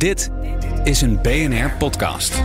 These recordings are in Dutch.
Dit is een BNR podcast.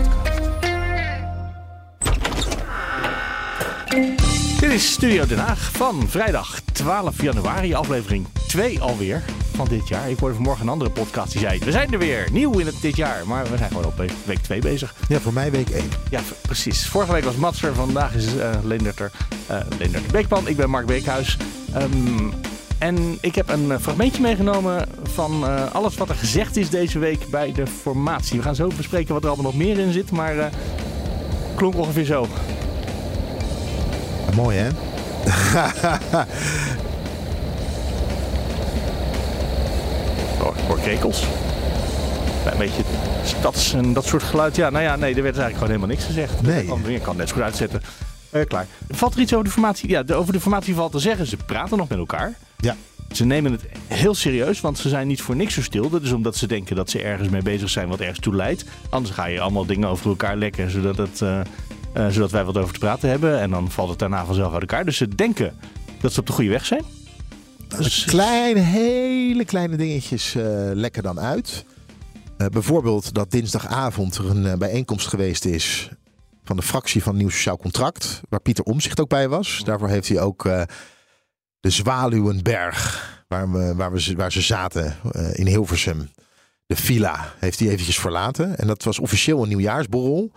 Dit is Studio Den Haag van vrijdag 12 januari, aflevering 2 alweer van dit jaar. Ik hoorde vanmorgen een andere podcast die zei, we zijn er weer, nieuw in het dit jaar. Maar we zijn gewoon op week 2 bezig. Ja, voor mij week 1. Ja, precies. Vorige week was Mats er, vandaag is uh, Leendert er. Uh, Beekman, ik ben Mark Beekhuis. Um, en ik heb een fragmentje meegenomen van uh, alles wat er gezegd is deze week bij de formatie. We gaan zo bespreken wat er allemaal nog meer in zit, maar uh, klonk ongeveer zo. Mooi hè? oh, hoor krekels. Een beetje stads en dat soort geluid. Ja, nou ja, nee, er werd eigenlijk gewoon helemaal niks gezegd. Nee. Ik kan, kan net zo goed uitzetten. Uh, klaar. Valt er iets over de formatie? Ja, de, over de formatie valt te zeggen. Ze praten nog met elkaar. Ja. Ze nemen het heel serieus, want ze zijn niet voor niks zo stil. Dat is omdat ze denken dat ze ergens mee bezig zijn wat ergens toe leidt. Anders ga je allemaal dingen over elkaar lekken, zodat, het, uh, uh, zodat wij wat over te praten hebben. En dan valt het daarna vanzelf uit elkaar. Dus ze denken dat ze op de goede weg zijn. Dus kleine, hele kleine dingetjes lekken dan uit. bijvoorbeeld dat dinsdagavond er een bijeenkomst geweest is van de fractie van Nieuw Sociaal Contract. Waar Pieter Omzicht ook bij was. Daarvoor heeft hij ook uh, de Zwaluwenberg, waar, we, waar, we, waar ze zaten uh, in Hilversum. De villa heeft hij eventjes verlaten. En dat was officieel een nieuwjaarsborrel.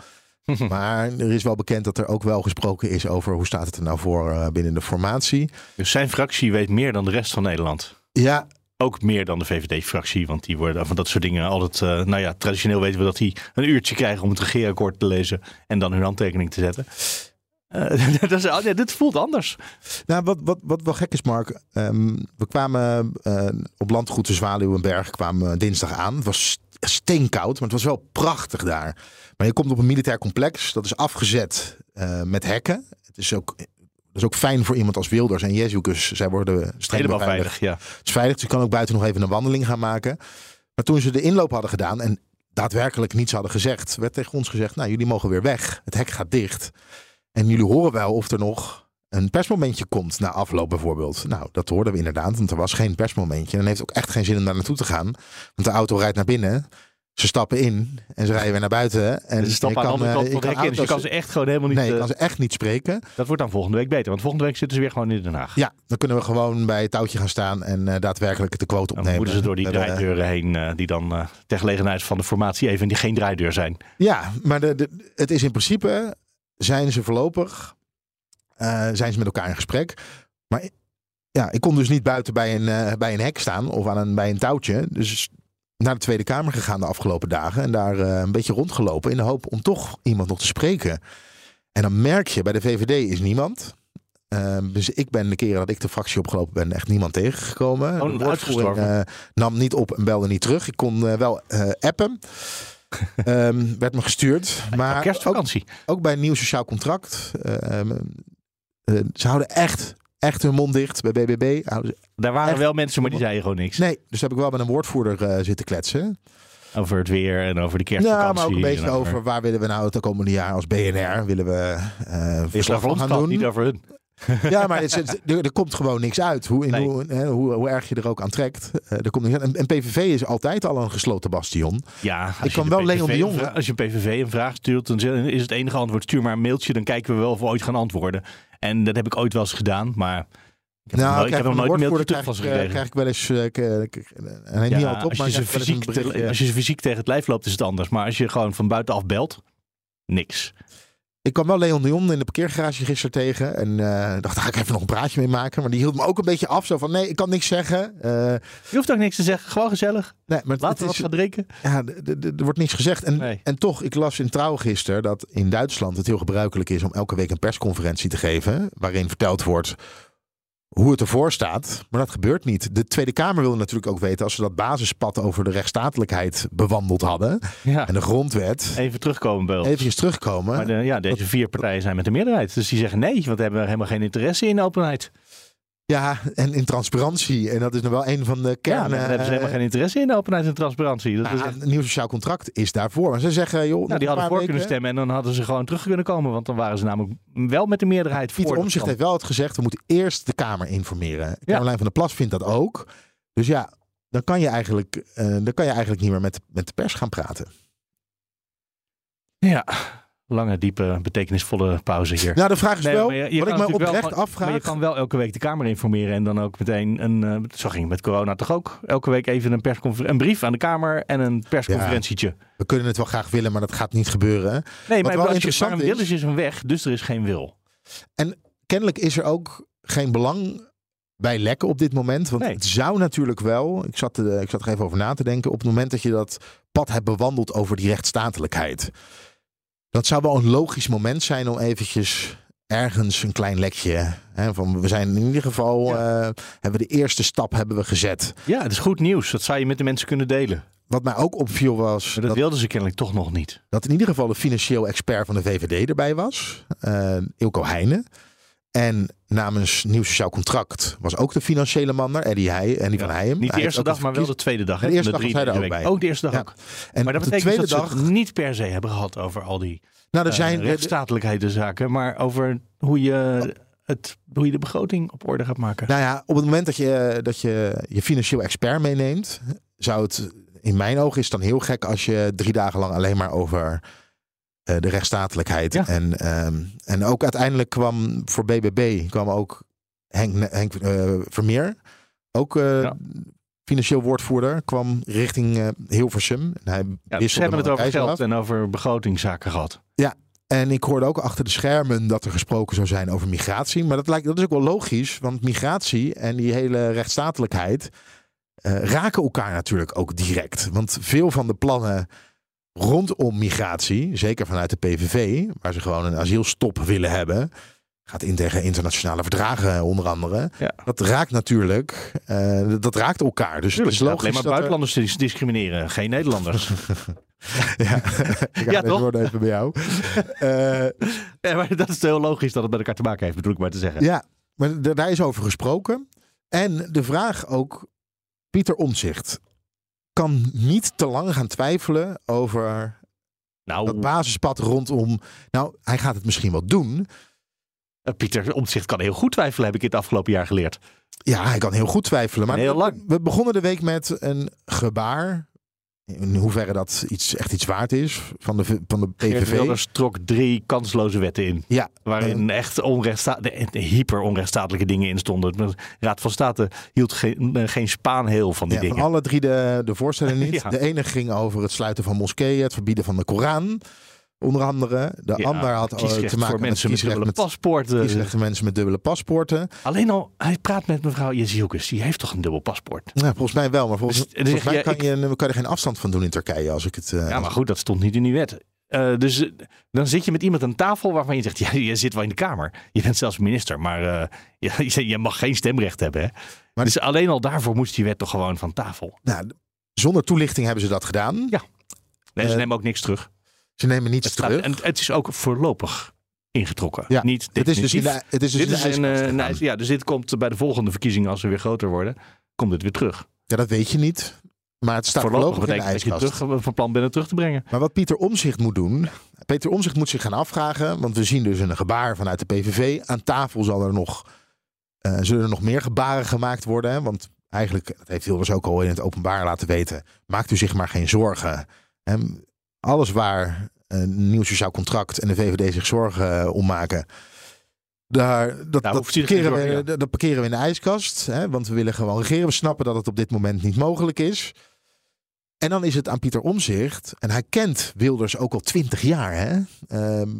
maar er is wel bekend dat er ook wel gesproken is over hoe staat het er nou voor uh, binnen de formatie. Dus zijn fractie weet meer dan de rest van Nederland? Ja, ook meer dan de VVD-fractie, want die worden van dat soort dingen altijd. Uh, nou ja, traditioneel weten we dat die een uurtje krijgen om het regeerakkoord te lezen en dan hun handtekening te zetten. Uh, dat is, ja, dit voelt anders. Nou, wat, wat, wat wel gek is, Mark. Um, we kwamen uh, op landgoed de Zwaluwenberg kwamen dinsdag aan. Het was steenkoud, maar het was wel prachtig daar. Maar je komt op een militair complex. Dat is afgezet met hekken. Het is ook is ook fijn voor iemand als Wilders en Jezus. Zij worden streng Helemaal veilig, ja. Het is veilig, dus je kan ook buiten nog even een wandeling gaan maken. Maar toen ze de inloop hadden gedaan en daadwerkelijk niets hadden gezegd, werd tegen ons gezegd: Nou, jullie mogen weer weg. Het hek gaat dicht. En jullie horen wel of er nog een persmomentje komt na afloop bijvoorbeeld. Nou, dat hoorden we inderdaad, want er was geen persmomentje. En dan heeft het ook echt geen zin om daar naartoe te gaan. Want de auto rijdt naar binnen. Ze stappen in en ze rijden weer naar buiten. En ze stappen aan de andere kant van het hek in. Dus je kan ze echt gewoon helemaal niet... Nee, je kan ze echt niet spreken. Dat wordt dan volgende week beter. Want volgende week zitten ze weer gewoon in Den Haag. Ja, dan kunnen we gewoon bij het touwtje gaan staan en uh, daadwerkelijk de quote opnemen. Dan moeten ze door die draaideuren heen, uh, die dan uh, ter gelegenheid van de formatie even die geen draaideur zijn. Ja, maar de, de, het is in principe, zijn ze voorlopig, zijn ze met elkaar in gesprek. Maar ja, ik kon dus niet buiten bij een, bij een hek staan of aan een, bij een touwtje. Dus naar de Tweede Kamer gegaan de afgelopen dagen. En daar uh, een beetje rondgelopen in de hoop om toch iemand nog te spreken. En dan merk je, bij de VVD is niemand. Uh, dus ik ben de keren dat ik de fractie opgelopen ben echt niemand tegengekomen. Oh, de woordvoering uh, nam niet op en belde niet terug. Ik kon wel appen. um, werd me gestuurd. Maar kerstvakantie. Ook, ook bij een nieuw sociaal contract. ze houden echt echt hun mond dicht bij BBB. Daar waren echt... wel mensen, maar die zeiden gewoon niks. Nee, dus heb ik wel met een woordvoerder uh, zitten kletsen. Over het weer en over de kerstvakantie. Ja, maar ook een beetje over... over... waar willen we nou het komende jaar als BNR willen we uh, verslag van gaan doen. Niet over hun. ja, maar het, het, er, er, komt gewoon niks uit. Hoe, in, nee. hoe, hè, hoe, hoe, erg je er ook aan trekt. Uh, er komt niks uit. En, en, PVV is altijd al een gesloten bastion. Ja, ik kan wel Leon de Jong. Als je PVV een vraag stuurt, dan is het enige antwoord: stuur maar een mailtje. Dan kijken we wel of we ooit gaan antwoorden. En dat heb ik ooit wel eens gedaan, maar. Ik heb, nou, nooit, ik heb nog nooit een mailtje terug van ze gekregen. krijg ik wel eens... Uh, en niet ja, op, als, je fysiek te, als je ze fysiek tegen het lijf loopt is het anders. Maar als je gewoon van buitenaf belt, niks. Ik kwam wel Leon de Jong in de parkeergarage gisteren tegen. En uh, dacht, daar ga ik even nog een praatje mee maken. Maar die hield me ook een beetje af. Zo van, nee, ik kan niks zeggen. Uh, je hoeft ook niks te zeggen. Gewoon gezellig. Nee, maar Laten we wat gaan drinken. Ja, er wordt niks gezegd. En, nee. en toch, ik las in Trouw gisteren dat in Duitsland het heel gebruikelijk is... om elke week een persconferentie te geven. Waarin verteld wordt hoe het ervoor staat. Maar dat gebeurt niet. De Tweede Kamer wilde natuurlijk ook weten als ze dat basispad over de rechtsstatelijkheid bewandeld hadden. Ja. En de grondwet. Even terugkomen ons. Even terugkomen. Maar de, ja, deze vier partijen zijn met de meerderheid. Dus die zeggen nee, want we hebben helemaal geen interesse in openheid. Ja, en in transparantie. En dat is nog wel een van de kernen. Ja, daar hebben ze helemaal geen interesse in, openheid en transparantie. Dat ja, is echt... Een nieuw sociaal contract is daarvoor. Maar ze zeggen, joh... Nou, die hadden voor weken... kunnen stemmen en dan hadden ze gewoon terug kunnen komen. Want dan waren ze namelijk wel met de meerderheid Pieter voor. Omzicht heeft wel het gezegd, we moeten eerst de Kamer informeren. Caroline van der Plas vindt dat ook. Dus ja, dan kan je eigenlijk, eh, dan kan je eigenlijk niet meer met, met de pers gaan praten. Ja, lange, diepe, betekenisvolle pauze hier. Nou, de vraag is Nee, wel, je- je wat ik me oprecht wel- afvraag. Maar je kan wel elke week de Kamer informeren en dan ook meteen een. eh, zo ging het met corona toch ook. Elke week even een, persconfer- een brief aan de Kamer en een persconferentietje. We kunnen het wel graag willen, maar dat gaat niet gebeuren. Nee, Wat maar als je, interessant waarom is- willen ze is een weg, dus er is geen wil. Kennelijk is er ook geen belang bij lekken op dit moment. Want Nee. het zou natuurlijk wel, ik zat, er, ik zat er even over na te denken, op het moment dat je dat pad hebt bewandeld over die rechtsstatelijkheid. Dat zou wel een logisch moment zijn om eventjes ergens een klein lekje. Hè, van we zijn in ieder geval, eh, hebben we de eerste stap hebben we gezet. Ja, het is goed nieuws. Dat zou je met de mensen kunnen delen. Wat mij ook opviel was dat, wilden ze kennelijk toch nog niet. dat in ieder geval de financieel expert van de VVD erbij was. eh Ilko Heijnen. En namens Nieuw Sociaal Contract was ook de financiële man er, Eddie, Heij, Eddie van Heijem. Niet de eerste ook dag, maar wel de tweede dag. De eerste dag was hij er ook bij. Oh, de eerste dag Ja. ook. En Maar dat op de betekent tweede dat dag, ze het niet per se hebben gehad over al die nou, er zijn, zaken, maar over hoe je, het, hoe je de begroting op orde gaat maken. nou ja, op het moment dat je, dat je je financieel expert meeneemt, zou het in mijn ogen is het dan heel gek als je drie dagen lang alleen maar over eh, de rechtsstatelijkheid Ja. en, ehm, en ook uiteindelijk kwam voor BBB kwam ook Henk, Henk eh, Vermeer, ook eh, Ja. financieel woordvoerder, kwam richting eh, Hilversum. En hij Ja, dus hebben het over geld af. en over begrotingszaken gehad. En ik hoorde ook achter de schermen dat er gesproken zou zijn over migratie. Maar dat, lijkt, dat is ook wel logisch, want migratie en die hele rechtsstatelijkheid eh, raken elkaar natuurlijk ook direct. Want veel van de plannen rondom migratie, zeker vanuit de PVV, waar ze gewoon een asielstop willen hebben, gaat in tegen internationale verdragen onder andere. Ja. Dat raakt natuurlijk, eh, dat raakt elkaar. Dus Tuurlijk, het is alleen logisch maar dat er- buitenlanders dis- discrimineren, geen Nederlanders. Ja, ik ga Ja, toch? woorden even bij jou. Eh, ja, maar dat is heel logisch dat het met elkaar te maken heeft, bedoel ik maar te zeggen. Ja, maar daar is over gesproken. En de vraag ook, Pieter Omtzigt kan niet te lang gaan twijfelen over Nou, dat basispad rondom... Nou, hij gaat het misschien wel doen. eh, Pieter Omtzigt kan heel goed twijfelen, heb ik het afgelopen jaar geleerd. Ja, hij kan heel goed twijfelen. Maar Heel lang. we begonnen de week met een gebaar. In hoeverre dat iets, echt iets waard is van de, van de Geert PVV. Wilders trok drie kansloze wetten in. Ja, Waarin echt onrechtsta- hyper onrechtstatelijke dingen in stonden. De Raad van State hield geen, eh, geen spaan heel van die Ja, van dingen. alle drie de, de voorstellen niet. Ja. De ene ging over het sluiten van moskeeën, het verbieden van de Koran. Onder andere. De Ja, ander had eh, te maken voor met mensen met dubbele paspoorten. kiesrechten mensen met dubbele paspoorten. Alleen al, hij praat met mevrouw Jezielkes. Die heeft toch een dubbel paspoort? Nou, volgens mij wel, maar volgens, Dus- volgens zeg mij kan, je, kan je er geen afstand van doen in Turkije als ik het. eh, Ja, maar goed, dat stond niet in die wet. Eh, dus eh, dan zit je met iemand aan tafel waarvan je zegt... Ja, je zit wel in de Kamer. Je bent zelfs minister, maar eh, je, je mag geen stemrecht hebben. Hè? Maar- dus alleen al daarvoor moest die wet toch gewoon van tafel. nou, zonder toelichting hebben ze dat gedaan. Ja. Nee, ze Eh, nemen ook niks terug. Ze nemen niets staat, terug. en het is ook voorlopig ingetrokken. Ja, Niet het is dus in de, het is dus dit in is een, eh, ja, dus dit komt bij de volgende verkiezingen, als ze weer groter worden, komt het weer terug. Ja, dat weet je niet. Maar het staat Voorlopig voorlopig in de dat je terug, van plan bent het terug te brengen. Maar wat Pieter Omzicht moet doen. Peter Omzicht moet zich gaan afvragen. Want we zien dus een gebaar vanuit de PVV. Aan tafel zal er nog, eh, zullen er nog meer gebaren gemaakt worden. Hè? Want eigenlijk, dat heeft Wilders ook al in het openbaar laten weten. Maakt u zich maar geen zorgen. Hè? Alles waar een nieuw sociaal contract en de VVD zich zorgen eh, om maken. Daar, dat, er parkeren we, zorgen, ja. dat, dat parkeren we in de ijskast. Hè? Want we willen gewoon regeren. We snappen dat het op dit moment niet mogelijk is. En dan is het aan Pieter Omzicht. En hij kent Wilders ook al twintig jaar. Hè? Ehm,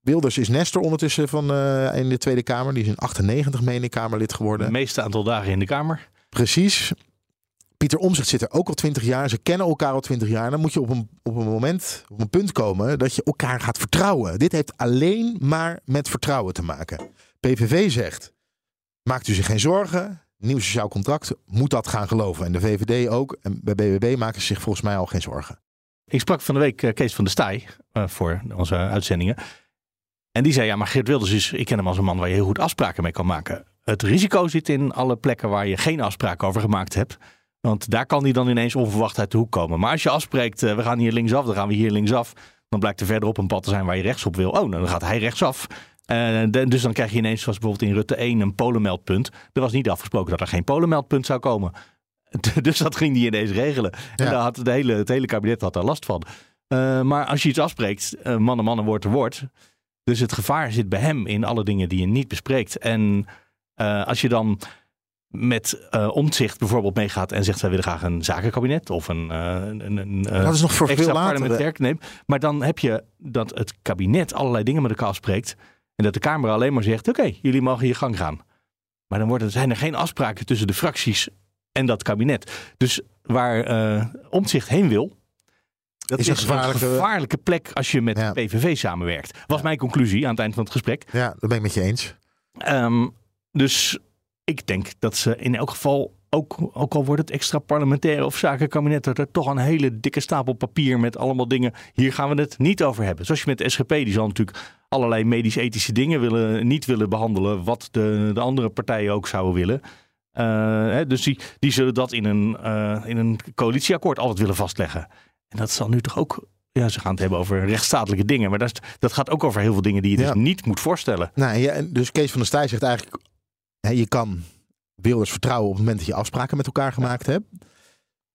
Wilders is Nestor ondertussen van, eh, in de Tweede Kamer. Die is in 98 meen Kamerlid geworden. Het meeste aantal dagen in de Kamer. Precies. Pieter Omzicht zit er ook al twintig jaar. Ze kennen elkaar al twintig jaar. Dan moet je op een, op een moment, op een punt komen dat je elkaar gaat vertrouwen. Dit heeft alleen maar met vertrouwen te maken. PVV zegt, maakt u zich geen zorgen. Nieuw sociaal contract moet dat gaan geloven. En de VVD ook. En bij BBB maken ze zich volgens mij al geen zorgen. Ik sprak van de week eh, Kees van der Staaij eh, voor onze uitzendingen. En die zei, ja, maar Geert Wilders is, ik ken hem als een man waar je heel goed afspraken mee kan maken. Het risico zit in alle plekken waar je geen afspraken over gemaakt hebt. Want daar kan hij dan ineens onverwacht uit de hoek komen. Maar als je afspreekt, eh, we gaan hier linksaf, dan gaan we hier linksaf. Dan blijkt er verderop een pad te zijn waar je rechtsop wil. Oh, nou, dan gaat hij rechtsaf. De- dus dan krijg je ineens, zoals bijvoorbeeld in Rutte 1, een polenmeldpunt. Er was niet afgesproken dat er geen polenmeldpunt zou komen. Dus dat ging die ineens regelen. En daar had het, hele, het hele kabinet had daar last van. Eh, maar als je iets afspreekt, uh, man en man en woord te woord. Dus het gevaar zit bij hem in alle dingen die je niet bespreekt. En uh, als je dan met uh, omzicht bijvoorbeeld meegaat en zegt wij willen graag een zakenkabinet of een, uh, een, een dat is nog voor extra veel later. parlementair. Maar dan heb je dat het kabinet allerlei dingen met elkaar afspreekt en dat de Kamer alleen maar zegt oké, okay, jullie mogen je gang gaan. Maar dan worden, zijn er geen afspraken tussen de fracties en dat kabinet. Dus waar uh, omzicht heen wil, dat is, een is gevaarlijke... een gevaarlijke plek als je met Ja. de PVV samenwerkt. Was mijn conclusie aan het eind van het gesprek. Ja, dat ben ik met je eens. Um, dus ik denk dat ze in elk geval, ook, ook al wordt het extra parlementaire of zakenkabinet, dat er toch een hele dikke stapel papier met allemaal dingen. Hier gaan we het niet over hebben. Zoals je met de SGP, die zal natuurlijk allerlei medisch-ethische dingen willen, niet willen behandelen, wat de, de andere partijen ook zouden willen. Uh, hè, dus die, die zullen dat in een, uh, in een coalitieakkoord altijd willen vastleggen. En dat zal nu toch ook ja, ze gaan het hebben over rechtsstatelijke dingen. Maar dat, dat gaat ook over heel veel dingen die je Ja. dus niet moet voorstellen. Nou, ja, dus Kees van der Staaij zegt eigenlijk... Je kan Wilders vertrouwen op het moment dat je afspraken met elkaar gemaakt hebt.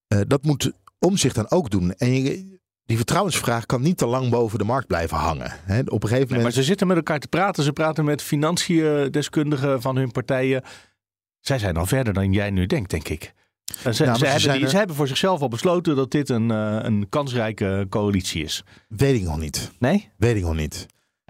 Eh, dat moet omzicht dan ook doen. En je, die vertrouwensvraag kan niet te lang boven de markt blijven hangen. Op een gegeven Nee, moment... maar ze zitten met elkaar te praten. Ze praten met financiën-deskundigen van hun partijen. Zij zijn al verder dan jij nu denkt, denk ik. Uh, ze, Nou, maar ze, ze hebben die- er- ze hebben voor zichzelf al besloten dat dit een, uh, een kansrijke coalitie is. Weet ik nog niet. Nee? Weet ik nog niet.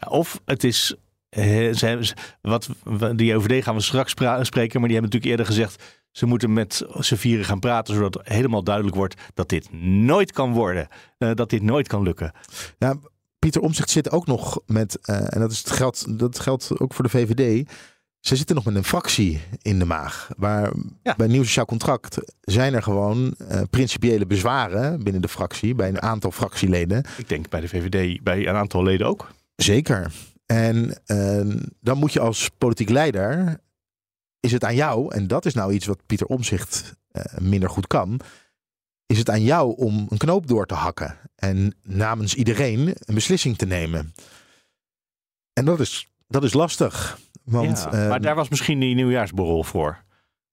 Of het is. Eh, ze wat, die OVD gaan we straks spreken, maar die hebben natuurlijk eerder gezegd. Ze moeten met z'n vieren gaan praten, zodat helemaal duidelijk wordt dat dit nooit kan worden. Eh, dat dit nooit kan lukken. Ja, Pieter Omzicht zit ook nog met, eh, en dat, is het geld, dat geldt ook voor de VVD. Ze zitten nog met een fractie in de maag. Waar Ja. bij nieuw sociaal contract zijn er gewoon principiële bezwaren binnen de fractie, bij een aantal fractieleden. Ik denk bij de VVD, bij een aantal leden ook. Zeker. En eh, dan moet je als politiek leider, is het aan jou, en dat is nou iets wat Pieter Omzicht eh, minder goed kan, is het aan jou om een knoop door te hakken en namens iedereen een beslissing te nemen. En dat is, dat is lastig. Want, Ja, maar eh, daar was misschien die nieuwjaarsborrel voor.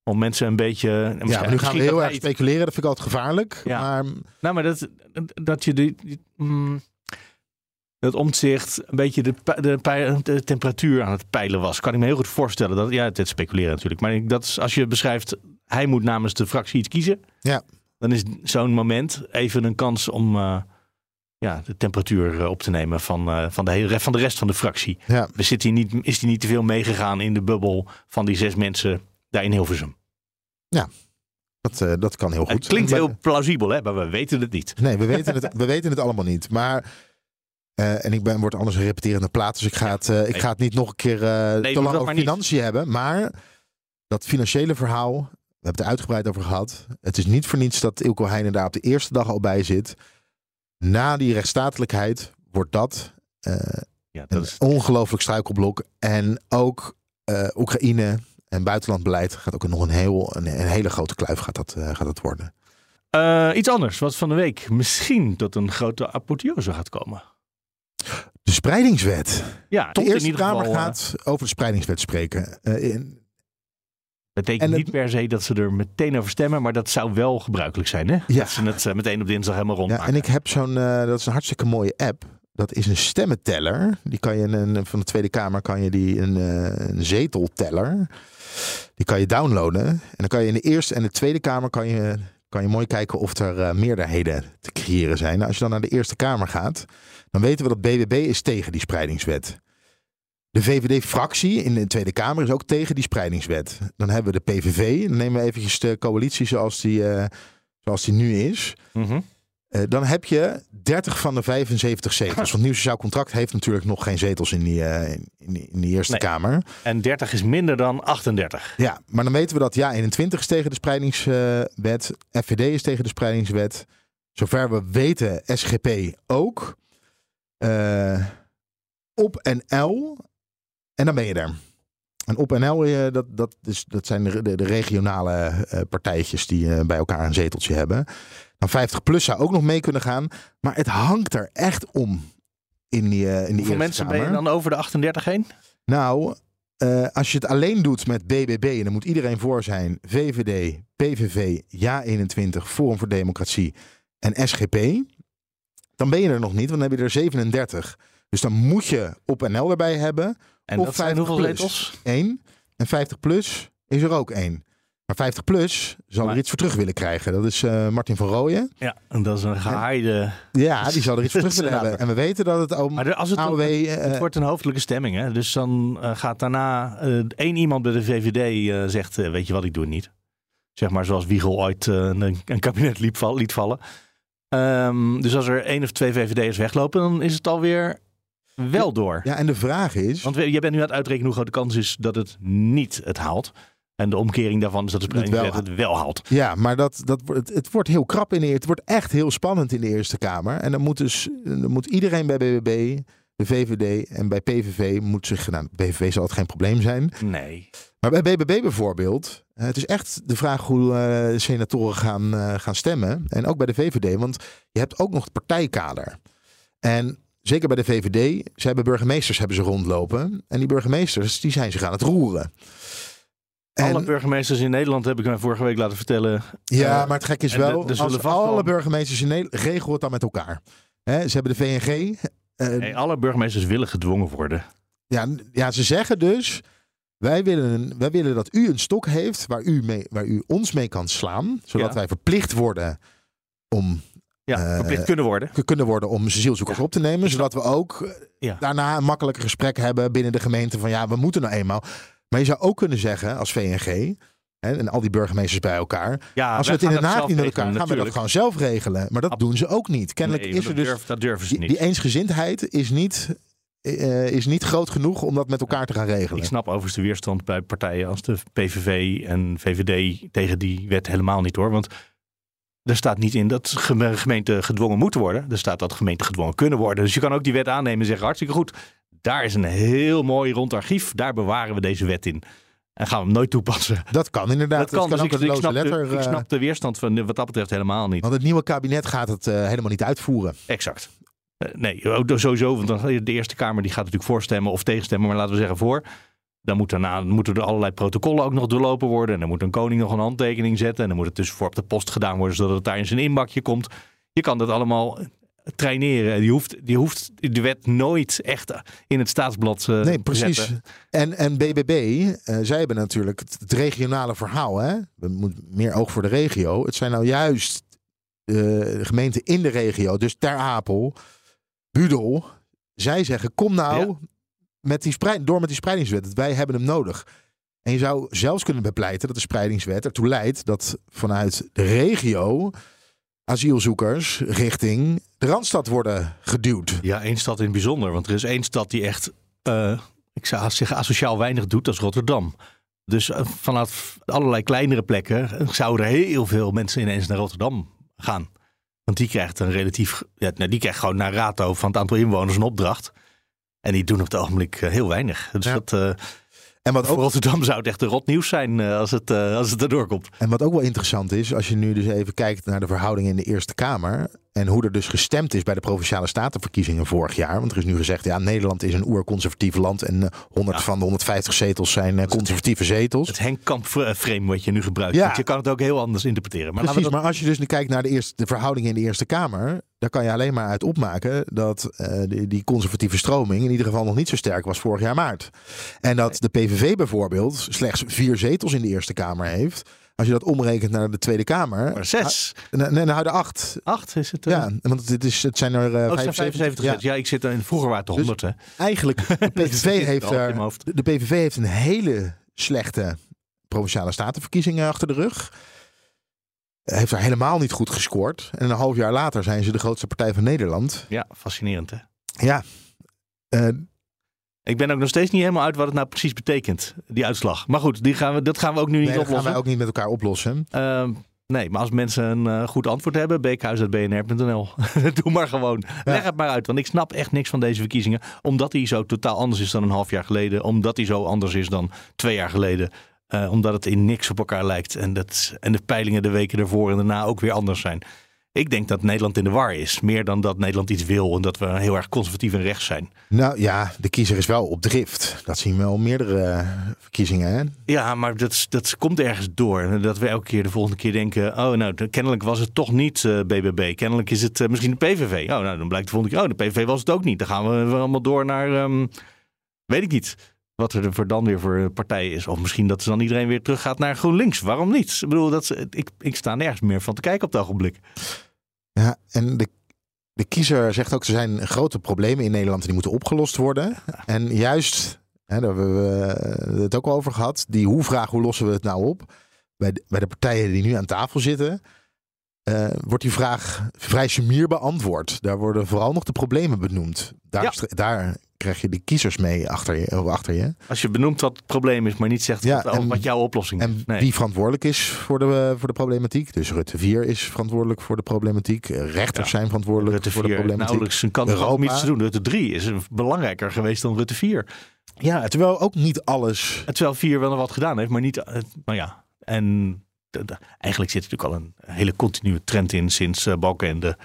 Om mensen een beetje. ja, maar nu gaan we heel erg speculeren. Dat vind ik altijd gevaarlijk. Ja. Maar Nou, maar dat, dat je die. die mm, dat omzicht een beetje de, de, pe- de temperatuur aan het peilen was. Kan ik me heel goed voorstellen. Dat, ja, het is speculeren natuurlijk. Maar dat is, als je beschrijft, hij moet namens de fractie iets kiezen. Ja. Dan is zo'n moment even een kans om eh, ja, de temperatuur eh, op te nemen van, eh, van, de hele, van de rest van de fractie. ja, We zit hij niet, is hij niet te veel meegegaan in de bubbel van die zes mensen daar in Hilversum. dat, eh, dat kan heel goed. Het klinkt heel plausibel, hè? maar we weten het niet. Nee, we weten het, we weten het allemaal niet. Maar, eh, en ik ben, word anders een repeterende plaat, dus ik ga het, eh, ik ga het niet nog een keer eh, te lang over niet. financiën hebben. Maar dat financiële verhaal, we hebben het er uitgebreid over gehad. Het is niet voor niets dat Ilko Heijnen daar op de eerste dag al bij zit. Na die rechtsstatelijkheid wordt dat eh, Ja, dat een is, ongelooflijk struikelblok. En ook eh, Oekraïne en buitenlandbeleid gaat ook nog een, heel, een, een hele grote kluif gaat dat, eh, gaat dat worden. Eh, iets anders, wat van de week misschien tot een grote apotheose gaat komen. De spreidingswet. Ja, De Eerste Kamer geval, eh, gaat over de spreidingswet spreken. In- betekent het- niet per se dat ze er meteen over stemmen, maar dat zou wel gebruikelijk zijn. Hè? Ja. Dat ze het eh, meteen op dinsdag helemaal ja, rondmaken. en ik heb zo'n, dat is een hartstikke mooie app. Dat is een stemmenteller. Die kan je in een, van de Tweede Kamer kan je die een, een zetelteller. Die kan je downloaden. En dan kan je in de Eerste en de Tweede Kamer kan je, kan je mooi kijken of er meerderheden te creëren zijn. Nou, als je dan naar de Eerste Kamer gaat, dan weten we dat BBB is tegen die spreidingswet. De VVD-fractie in de Tweede Kamer is ook tegen die spreidingswet. Dan hebben we de PVV. Dan nemen we eventjes de coalitie zoals die, eh, zoals die nu is. Mhm. Eh, dan heb je 30 van de 75 zetels. Want nieuw sociaal contract heeft natuurlijk nog geen zetels in die, eh, in die, in die Eerste Nee. Kamer. En 30 is minder dan 38. Ja, maar dan weten we dat ja, 21 is tegen de spreidingswet. FVD is tegen de spreidingswet. Zover we weten, SGP ook. Eh, op en L. En dan ben je er. En op NL, eh, dat, dat, is, dat zijn de, de, regionale eh, partijtjes die bij elkaar een zeteltje hebben. Dan 50 plus zou ook nog mee kunnen gaan. Maar het hangt er echt om in die, in die Hoeveel mensen ben je dan over de 38 heen? Nou, als je het alleen doet met BBB, en dan moet iedereen voor zijn, VVD, PVV, Ja21, Forum voor Democratie en SGP, dan ben je er nog niet, want dan heb je er 37. Dus dan moet je op NL erbij hebben. En of dat zijn 50 hoeveel plus. zetels? Eén. En 50 plus is er ook één. Maar 50 plus zal Maar- er iets voor terug willen krijgen. Dat is eh, Martin van Rooyen. Ja, en dat is een gehaaide... Ja, die zal er iets voor terug willen hebben. En we weten dat het om Maar als het, AOW... eh, het wordt een hoofdelijke stemming, hè? Dus dan eh, gaat daarna één iemand bij de VVD zegt, weet je wat, ik doe het niet. Zeg maar zoals Wiegel ooit een, een kabinet liep, val- liet vallen. Ehm, dus als er één of twee VVD'ers weglopen, dan is het alweer wel door. ja, en de vraag is... Want we- jij bent nu aan het uitrekenen hoe groot de kans is dat het niet het haalt. En de omkering daarvan is dat de Het wel het wel haalt. Ja, maar dat, dat, het, het wordt heel krap in de Het wordt echt heel spannend in de Eerste Kamer. En dan moet dus dan moet iedereen bij BBB, de VVD en bij PVV moet zich... Nou, BVV zal het geen probleem zijn. Nee. Maar bij BBB bijvoorbeeld, eh, het is echt de vraag hoe eh, senatoren gaan, eh, gaan stemmen. En ook bij de VVD, want je hebt ook nog het partijkader. En zeker bij de VVD, ze hebben burgemeesters hebben ze rondlopen. En die burgemeesters, die zijn zich aan het roeren. Alle burgemeesters in Nederland heb ik mij vorige week laten vertellen. ja, maar het gek is de- wel, als alle burgemeesters in Nederland, regelen het dan met elkaar. Ze hebben de VNG. Eh, Nee, alle burgemeesters willen gedwongen worden. Ja, ja, ze zeggen dus. Wij willen, wij willen dat u een stok heeft waar u, mee, waar u ons mee kan slaan. Zodat Ja. wij verplicht worden om Ja, Eh, verplicht kunnen worden. kunnen worden om zielzoekers Ja. op te nemen. Zodat we ook eh, Ja. daarna een makkelijker gesprek hebben binnen de gemeente. Van ja, we moeten nou eenmaal. Maar je zou ook kunnen zeggen als VNG. Hè, en al die burgemeesters bij elkaar. Ja, als we het in Haag zelf niet met elkaar gaan we dat gewoon zelf regelen. Maar dat Ab- doen ze ook niet. Kennelijk Nee, is er dus. durf- dat durven ze Die, niet. die eensgezindheid is niet, eh, is niet groot genoeg om dat met elkaar te gaan regelen. Ik snap overigens de weerstand bij partijen als de PVV en VVD tegen die wet helemaal niet hoor. Want er staat niet in dat geme- gemeenten gedwongen moeten worden. Er staat dat gemeenten gedwongen kunnen worden. Dus je kan ook die wet aannemen en zeggen hartstikke goed. Daar is een heel mooi rond archief. Daar bewaren we deze wet in. En gaan we hem nooit toepassen. Dat kan inderdaad. Dat kan, dus ook ik, een ik, snap letter. de, ik eh, snap de weerstand van wat dat betreft helemaal niet. Want het nieuwe kabinet gaat het eh, helemaal niet uitvoeren. Exact. Eh, nee, sowieso. Want dan, de Eerste Kamer die gaat natuurlijk voorstemmen of tegenstemmen. Maar laten we zeggen voor. Dan moet daarna, moeten er allerlei protocollen ook nog doorlopen worden. En dan moet een koning nog een handtekening zetten. En dan moet het tussenvoor op de post gedaan worden. Zodat het daar in zijn inbakje komt. Je kan dat allemaal traineren. Die hoeft, die hoeft de wet nooit echt in het staatsblad eh, nee, te precies. zetten. En, en BBB, eh, zij hebben natuurlijk het, het regionale verhaal. Hè? We moeten meer oog voor de regio. Het zijn nou juist eh, gemeenten in de regio. Dus Ter Apel, Budel. Zij zeggen, kom nou Ja. met die spreid, door met die spreidingswet. Wij hebben hem nodig. En je zou zelfs kunnen bepleiten dat de spreidingswet ertoe leidt dat vanuit de regio asielzoekers richting de Randstad worden geduwd. Ja, één stad in het bijzonder. Want er is één stad die echt, eh, ik zou zeggen, asociaal weinig doet. Dat is Rotterdam. Dus eh, vanuit allerlei kleinere plekken eh, zouden er heel veel mensen ineens naar Rotterdam gaan. Want die krijgt een relatief, ja, nou, die krijgt gewoon naar rato van het aantal inwoners een opdracht. En die doen op het ogenblik heel weinig. Dus Ja. dat, En wat voor Rotterdam zou het echt een rot nieuws zijn eh, als, het, eh, als het erdoor komt. En wat ook wel interessant is, als je nu dus even kijkt naar de verhoudingen in de Eerste Kamer. En hoe er dus gestemd is bij de provinciale statenverkiezingen vorig jaar. Want er is nu gezegd, ja, Nederland is een oerconservatief land. En eh, 100 Ja. van de 150 zetels zijn eh, conservatieve zetels. Het Henk Kamp eh, frame wat je nu gebruikt. Ja. Want je kan het ook heel anders interpreteren. Maar Precies, dat- maar als je dus nu kijkt naar de, eerste, de verhoudingen in de Eerste Kamer. Dan kan je alleen maar uit opmaken dat eh, die, die conservatieve stroming in ieder geval nog niet zo sterk was vorig jaar maart. En dat de PVV bijvoorbeeld slechts vier zetels in de Eerste Kamer heeft. Als je dat omrekent naar de Tweede Kamer. maar zes, Nee, nee, nou de acht. acht is het. eh? Ja, want het, is, het zijn er eh, Oh, het zijn 75 Ja, ja. ik zit er in vroeger waren het Dus- 100 hè. eigenlijk, de PVV, heeft er, de PVV heeft een hele slechte provinciale statenverkiezingen achter de rug. Heeft daar helemaal niet goed gescoord. En een half jaar later zijn ze de grootste partij van Nederland. Ja, fascinerend hè. Ja, eh, Ik ben ook nog steeds niet helemaal uit wat het nou precies betekent, die uitslag. Maar goed, die gaan we, dat gaan we ook nu niet nee, dat gaan oplossen. wij ook niet met elkaar oplossen. Ehm, nee, maar als mensen een eh, goed antwoord hebben, beekhuis.bnr.nl. Doe maar gewoon. Leg het maar uit, want ik snap echt niks van deze verkiezingen. Omdat die zo totaal anders is dan een half jaar geleden. Omdat die zo anders is dan twee jaar geleden. Eh, omdat het in niks op elkaar lijkt. En, dat, en de peilingen de weken ervoor en daarna ook weer anders zijn. Ik denk dat Nederland in de war is. Meer dan dat Nederland iets wil en dat we heel erg conservatief en rechts zijn. Nou ja, de kiezer is wel op drift. Dat zien we al meerdere eh, verkiezingen. Hè? Ja, maar dat, dat komt ergens door. Dat we elke keer de volgende keer denken... oh, nou, kennelijk was het toch niet uh, eh, BBB. Kennelijk is het uh, misschien de PVV. Oh, nou, dan blijkt de volgende keer... oh, de PVV was het ook niet. Dan gaan we allemaal door naar... Um, weet ik niet wat er voor dan weer voor partij is. Of misschien dat dan iedereen weer terug gaat naar GroenLinks. Waarom niet? Ik bedoel, dat, ik, ik sta nergens meer van te kijken op het ogenblik. Ja, en de, de kiezer zegt ook, er zijn grote problemen in Nederland en die moeten opgelost worden. En juist, hè, daar hebben we het ook al over gehad, die hoe-vraag, hoe lossen we het nou op? Bij de, bij de partijen die nu aan tafel zitten, uh, wordt die vraag vrij sumier beantwoord. Daar worden vooral nog de problemen benoemd. Daar, daar krijg je de kiezers mee achter je, achter je. Als je benoemt wat het probleem is, maar niet zegt ja, wat, wat, jouw oplossing is. En wie verantwoordelijk is voor de, voor de problematiek. Dus Rutte 4 is verantwoordelijk voor de problematiek. Rechters zijn verantwoordelijk Rutte voor de problematiek. Nauwelijks een kant om iets te doen. Rutte 3 is belangrijker geweest dan Rutte 4. Ja, terwijl ook niet alles... Terwijl 4 wel nog wat gedaan heeft, maar niet... Maar ja, en eigenlijk zit er natuurlijk al een hele continue trend in sinds Balkenende.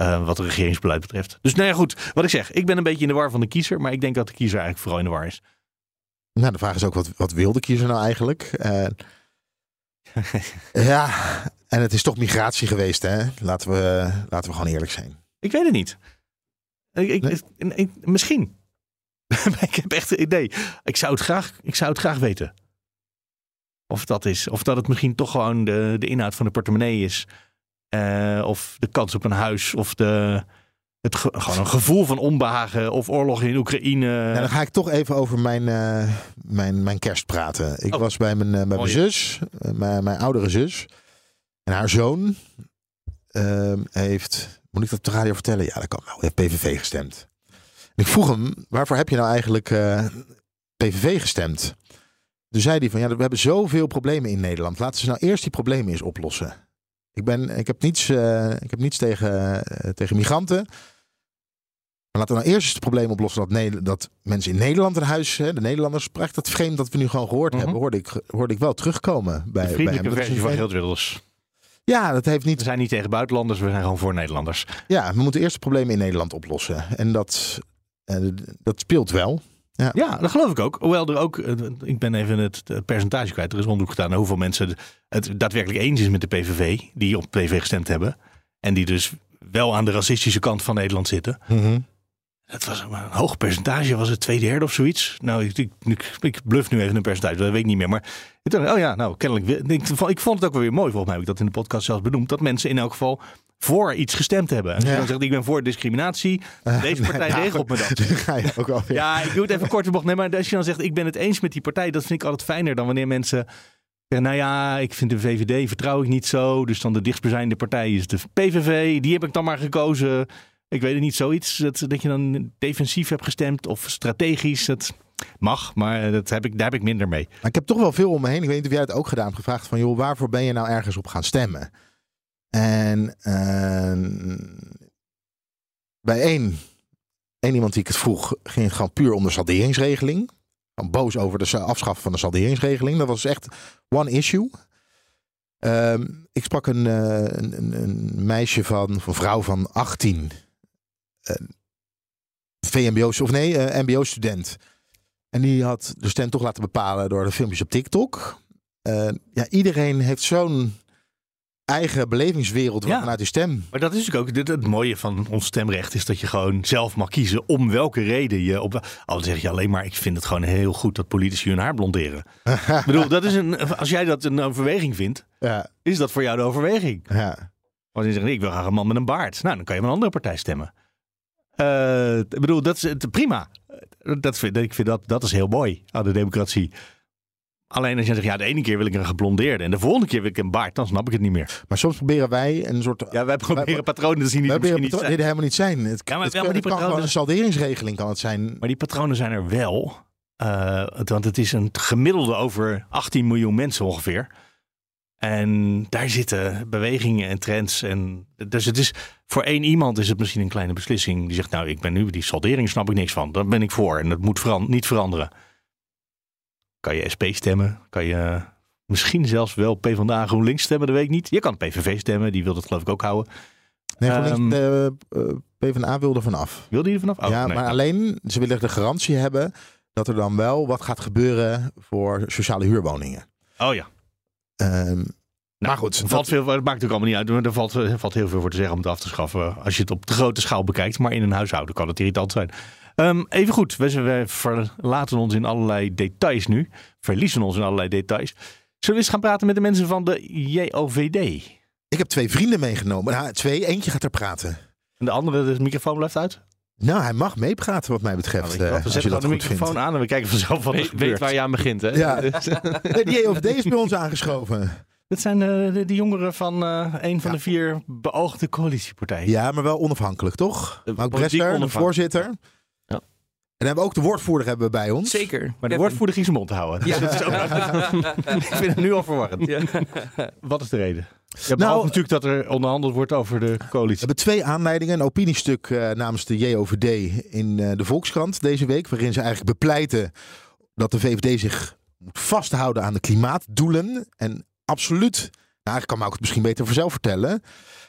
Uh, wat het regeringsbeleid betreft. Dus nou ja, goed. Wat ik zeg, ik ben een beetje in de war van de kiezer. Maar ik denk dat de kiezer eigenlijk vooral in de war is. Nou, de vraag is ook, wat, wat wil de kiezer nou eigenlijk? Uh, ja, en het is toch migratie geweest, hè? Laten we, laten we gewoon eerlijk zijn. Ik weet het niet. Ik, ik, misschien. ik heb echt een idee. Ik zou het graag, ik zou het graag weten. Of dat, is, of dat het misschien toch gewoon de, de inhoud van de portemonnee is. Uh, of de kans op een huis. Of de, het gewoon een gevoel van onbehagen. Of oorlog in Oekraïne. Ja, dan ga ik toch even over mijn, uh, mijn, mijn kerst praten. Ik oh. was bij mijn, uh, bij mijn zus. mijn, mijn oudere zus. En haar zoon ehm, heeft... Moet ik dat op de radio vertellen? Ja, dat kan wel. Hij heeft PVV gestemd. En ik vroeg hem, waarvoor heb je nou eigenlijk PVV gestemd? Toen zei hij van ja, we hebben zoveel problemen in Nederland. Laten ze nou eerst die problemen eens oplossen. Ik, ben, ik heb niets, uh, ik heb niets tegen, uh, tegen migranten. Maar laten we nou eerst het probleem oplossen dat, dat mensen in Nederland een huis, hè, de Nederlanders, sprak dat vreemd dat we nu gewoon gehoord -hmm. hebben, hoorde ik, hoorde ik wel terugkomen bij, de vriendelijke bij hem. versie van Geert Wilders. Ja, dat heeft niet. We zijn niet tegen buitenlanders, we zijn gewoon voor Nederlanders. Ja, we moeten eerst het probleem in Nederland oplossen. En dat, uh, dat speelt wel. Ja. ja, dat geloof ik ook. Hoewel er ook, eh, ik ben even het, percentage kwijt. Er is onderzoek gedaan naar hoeveel mensen het daadwerkelijk eens is met de PVV. Die op PVV gestemd hebben. En die dus wel aan de racistische kant van Nederland zitten. Mm Dat was een hoog percentage, was het twee derde of zoiets? Nou, ik, ik, ik bluff nu even een percentage, dat weet ik niet meer. Maar ik dacht, oh ja, nou, kennelijk. Ik, ik vond het ook wel weer mooi, volgens mij heb ik dat in de podcast zelfs benoemd. Dat mensen in elk geval voor iets gestemd hebben. En ja. dan zegt ik ben voor discriminatie. Deze partij regelt me dat. Ga je ook al, ja. ja. ik doe het even kort de bocht. Nee, maar als je dan zegt ik ben het eens met die partij, dat vind ik altijd fijner dan wanneer mensen zeggen, nou ja, ik vind de VVD vertrouw ik niet zo. Dus dan de dichtstbijzijnde partij is de PVV. Die heb ik dan maar gekozen. Ik weet het niet, zoiets dat, dat je dan defensief hebt gestemd of strategisch. Dat mag, maar dat heb ik, daar heb ik minder mee. Maar ik heb toch wel veel om me heen. Ik weet niet of jij het ook gedaan hebt gevraagd van joh, waarvoor ben je nou ergens op gaan stemmen? En uh, bij één, één iemand die ik het vroeg, ging gewoon puur om de salderingsregeling. Van boos over de afschaffen van de salderingsregeling. Dat was echt one issue. Uh, ik sprak een, uh, een, een, meisje van, een vrouw van 18. Uh, VMBO, of nee, uh, MBO-student. En die had de stem toch laten bepalen door de filmpjes op TikTok. ja, iedereen heeft zo'n eigen belevingswereld ja. vanuit die stem. Maar dat is natuurlijk ook het, mooie van ons stemrecht is dat je gewoon zelf mag kiezen om welke reden je op. Al zeg je alleen maar, ik vind het gewoon heel goed dat politici hun haar blonderen. ik bedoel, dat is een, als jij dat een overweging vindt, ja. is dat voor jou de overweging. Ja. Als je zegt, ik wil graag een man met een baard, nou dan kan je met een andere partij stemmen. Uh, ik bedoel, dat is prima. Dat vind, ik vind dat, dat is heel mooi aan de democratie. Alleen als je zegt, ja, de ene keer wil ik een geblondeerde en de volgende keer wil ik een baard, dan snap ik het niet meer. Maar soms proberen wij een soort... Ja, wij proberen patronen te zien die misschien niet zijn. helemaal niet zijn. Het, ja, maar het, wel, maar die patronen... kan gewoon een salderingsregeling kan het zijn. Maar die patronen zijn er wel. Uh, want het is een gemiddelde over 18 miljoen mensen ongeveer. En daar zitten bewegingen en trends. En dus het is voor één iemand is het misschien een kleine beslissing. Die zegt, nou, ik ben nu die saldering, snap ik niks van. Daar ben ik voor en dat moet veran niet veranderen. Kan je SP stemmen? Kan je misschien zelfs wel PvdA GroenLinks stemmen? Dat weet ik niet. Je kan PVV stemmen, die wil dat geloof ik ook houden. Nee, GroenLinks, Ehm, de eh, PvdA wil er vanaf. Wil die er vanaf? Oh, ja, nee. maar alleen, ze willen de garantie hebben dat er dan wel wat gaat gebeuren voor sociale huurwoningen. Oh ja. Ehm, Nou, maar goed, er valt veel, het maakt natuurlijk allemaal niet uit. maar Er valt, er valt heel veel voor te zeggen om het af te schaffen. Als je het op de grote schaal bekijkt. Maar in een huishouden kan het irritant zijn. Ehm, even goed, we, we verlaten ons in allerlei details nu. Verliezen ons in allerlei details. Zullen we eens gaan praten met de mensen van de JOVD? ik heb twee vrienden meegenomen. Nou, twee, eentje gaat er praten. En de andere, de microfoon blijft uit? Nou, hij mag meepraten wat mij betreft. Nou, eh, we zetten de microfoon vindt. aan en we kijken vanzelf wat er Weet, gebeurt. weet waar je aan begint, hè? Ja. Nee, die JOVD is bij ons aangeschoven. Dat zijn eh, de, de jongeren van eh, een van de vier beoogde coalitiepartijen. Ja, maar wel onafhankelijk, toch? De politiek Brester, de onafhankelijk. voorzitter. Ja. En dan hebben we ook de woordvoerder hebben we bij ons. Zeker. Maar de woordvoerder ging zijn mond houden. Dus dat is ook- ik vind het nu al verwarrend. Wat is de reden? Ja, Nou, natuurlijk dat er onderhandeld wordt over de We coalitie. hebben twee aanleidingen. Een opiniestuk eh, namens de JOVD in eh, de Volkskrant deze week. Waarin ze eigenlijk bepleiten dat de VVD zich moet vasthouden aan de klimaatdoelen. En absoluut, nou eigenlijk kan Mauk het misschien beter voor zelf vertellen.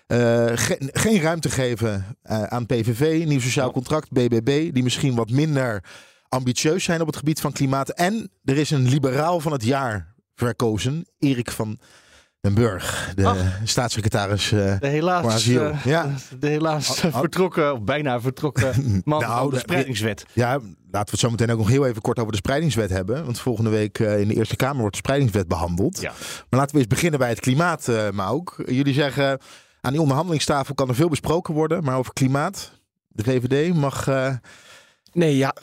Eh, ge- geen ruimte geven eh, aan PVV, Nieuw Sociaal Contract, BBB. Die misschien wat minder ambitieus zijn op het gebied van klimaat. En er is een liberaal van het jaar verkozen. Erik van den Burg. De staatssecretaris... eh, De helaas, Ja. de helaas vertrokken, of bijna vertrokken man Nou, van de de- spreidingswet. Ja, laten we het zo meteen ook nog heel even kort over de spreidingswet hebben. Want volgende week in de Eerste Kamer wordt de spreidingswet behandeld. Ja. Maar laten we eens beginnen bij het klimaat, Mauk. Jullie zeggen, aan die onderhandelingstafel kan er veel besproken worden. Maar over klimaat, de VVD mag... eh, Nee, ja,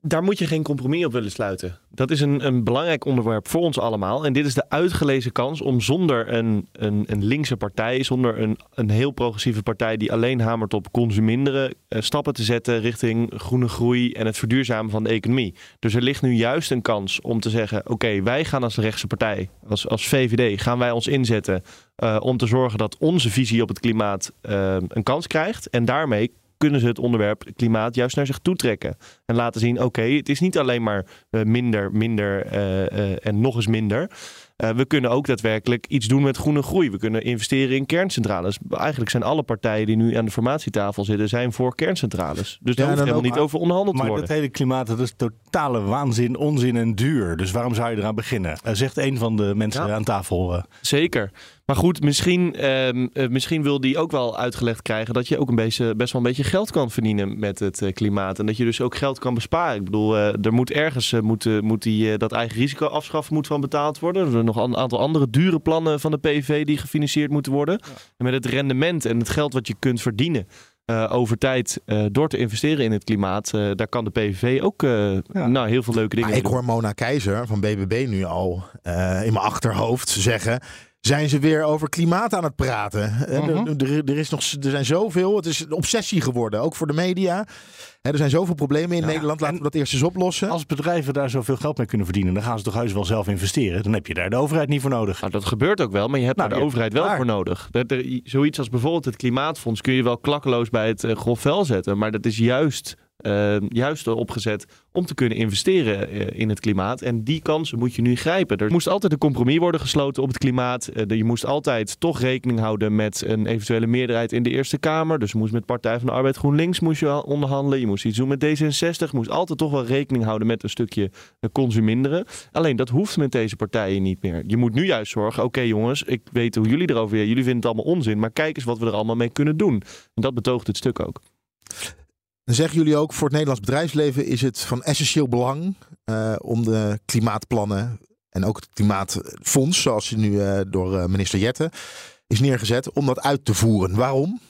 daar moet je geen compromis op willen sluiten. Dat is een, een belangrijk onderwerp voor ons allemaal. En dit is de uitgelezen kans om zonder een, een, een linkse partij, zonder een, een heel progressieve partij die alleen hamert op consuminderen, eh, stappen te zetten richting groene groei en het verduurzamen van de economie. Dus er ligt nu juist een kans om te zeggen: oké, wij gaan als rechtse partij, als, als VVD, gaan wij ons inzetten eh, om te zorgen dat onze visie op het klimaat eh, een kans krijgt. En daarmee kunnen ze het onderwerp klimaat juist naar zich toe trekken. En laten zien, oké, het is niet alleen maar eh, minder, minder eh, eh, en nog eens minder. We kunnen ook daadwerkelijk iets doen met groene groei. We kunnen investeren in kerncentrales. Eigenlijk zijn alle partijen die nu aan de formatietafel zitten, zijn voor kerncentrales. Dus daar en hoeft helemaal niet over onderhandeld te Maar worden. dat hele klimaat, dat is totale waanzin, onzin en duur. Dus waarom zou je eraan beginnen? Eh, zegt een van de mensen Ja. aan tafel. eh. Zeker. Maar goed, misschien, ehm, eh, misschien wil die ook wel uitgelegd krijgen dat je ook een beetje, best wel een beetje geld kan verdienen met het klimaat. En dat je dus ook geld kan besparen. Ik bedoel, er moet ergens moet, moet die, dat eigen risico afschaffen moet van betaald worden. Er zijn nog een aantal andere dure plannen van de PVV die gefinancierd moeten worden. En met het rendement en het geld wat je kunt verdienen. Eh, over tijd eh, door te investeren in het klimaat, eh, daar kan de PVV ook Ja. nou, heel veel leuke dingen maar ik doen. hoor Mona Keizer van BBB nu al in mijn achterhoofd zeggen... Zijn ze weer over klimaat aan het praten? Eh, Mhm. er, er, er is nog, er zijn zoveel. Het is een obsessie geworden, ook voor de media. Hè, er zijn zoveel problemen in Ja, Nederland. Laten en- we dat eerst eens oplossen. Als bedrijven daar zoveel geld mee kunnen verdienen, dan gaan ze toch heus wel zelf investeren. Dan heb je daar de overheid niet voor nodig. Nou, dat gebeurt ook wel, maar je hebt Nou, daar de ja, overheid wel waar. voor nodig. Dat er, zoiets als bijvoorbeeld het Klimaatfonds kun je wel klakkeloos bij het uh, grof vel zetten. Maar dat is juist, uh, juist opgezet om te kunnen investeren uh, in het klimaat. En die kansen moet je nu grijpen. Er moest altijd een compromis worden gesloten op het klimaat. Uh, je moest altijd toch rekening houden met een eventuele meerderheid in de Eerste Kamer. Dus moest met Partij van de Arbeid GroenLinks moest je onderhandelen. Je moest iets doen met D66. Je moest altijd toch wel rekening houden met een stukje uh, consuminderen. Alleen dat hoeft met deze partijen niet meer. Je moet nu juist zorgen, oké jongens, ik weet hoe jullie erover. Jullie vinden het allemaal onzin, maar kijk eens wat we er allemaal mee kunnen doen. En dat betoogt het stuk ook. Dan zeggen jullie ook, voor het Nederlands bedrijfsleven is het van essentieel belang uh, om de klimaatplannen en ook het klimaatfonds, zoals nu uh, door uh, minister Jette is neergezet, om dat uit te voeren. Waarom?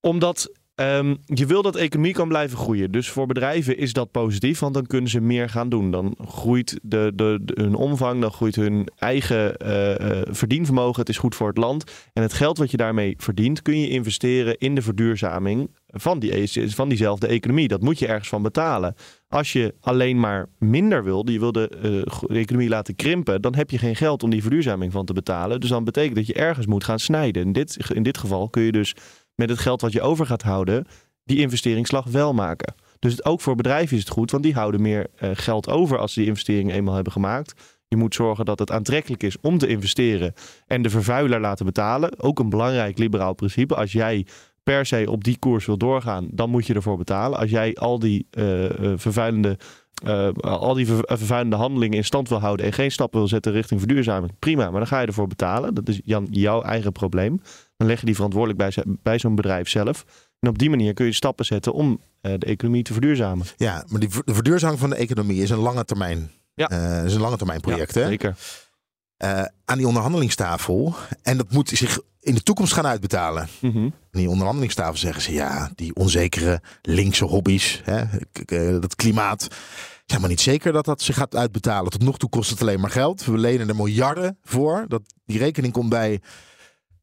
Omdat Um, je wil dat de economie kan blijven groeien. Dus voor bedrijven is dat positief, want dan kunnen ze meer gaan doen. Dan groeit de, de, hun omvang, dan groeit hun eigen verdienvermogen. Het is goed voor het land. En het geld wat je daarmee verdient, kun je investeren in de verduurzaming van, die, van diezelfde economie. Dat moet je ergens van betalen. Als je alleen maar minder wil, je wil de, uh, de economie laten krimpen, dan heb je geen geld om die verduurzaming van te betalen. Dus dan betekent dat je ergens moet gaan snijden. In dit, in dit geval kun je dus met het geld wat je over gaat houden, die investeringsslag wel maken. Dus ook voor bedrijven is het goed, want die houden meer uh, geld over als ze die investeringen eenmaal hebben gemaakt. Je moet zorgen dat het aantrekkelijk is om te investeren en de vervuiler laten betalen. Ook een belangrijk liberaal principe. Als jij per se op die koers wil doorgaan, dan moet je ervoor betalen. Als jij al die uh, vervuilende uh, al die vervuilende handelingen in stand wil houden en geen stappen wil zetten richting verduurzaming, prima, maar dan ga je ervoor betalen. Dat is Jan, jouw eigen probleem. Dan leg je die verantwoordelijk bij, bij zo'n bedrijf zelf. En op die manier kun je stappen zetten om uh, de economie te verduurzamen. Ja, maar die, de verduurzaming van de economie is een lange termijn. Ja. Is een lange termijn project, ja, hè? Zeker. Aan die onderhandelingstafel. En dat moet zich in de toekomst gaan uitbetalen. Mm -hmm. Die onderhandelingstafel zeggen ze ja, die onzekere linkse hobby's, hè, dat klimaat. Ja, maar niet zeker dat dat zich gaat uitbetalen. Tot nog toe kost het alleen maar geld. We lenen er miljarden voor. Dat, die rekening komt bij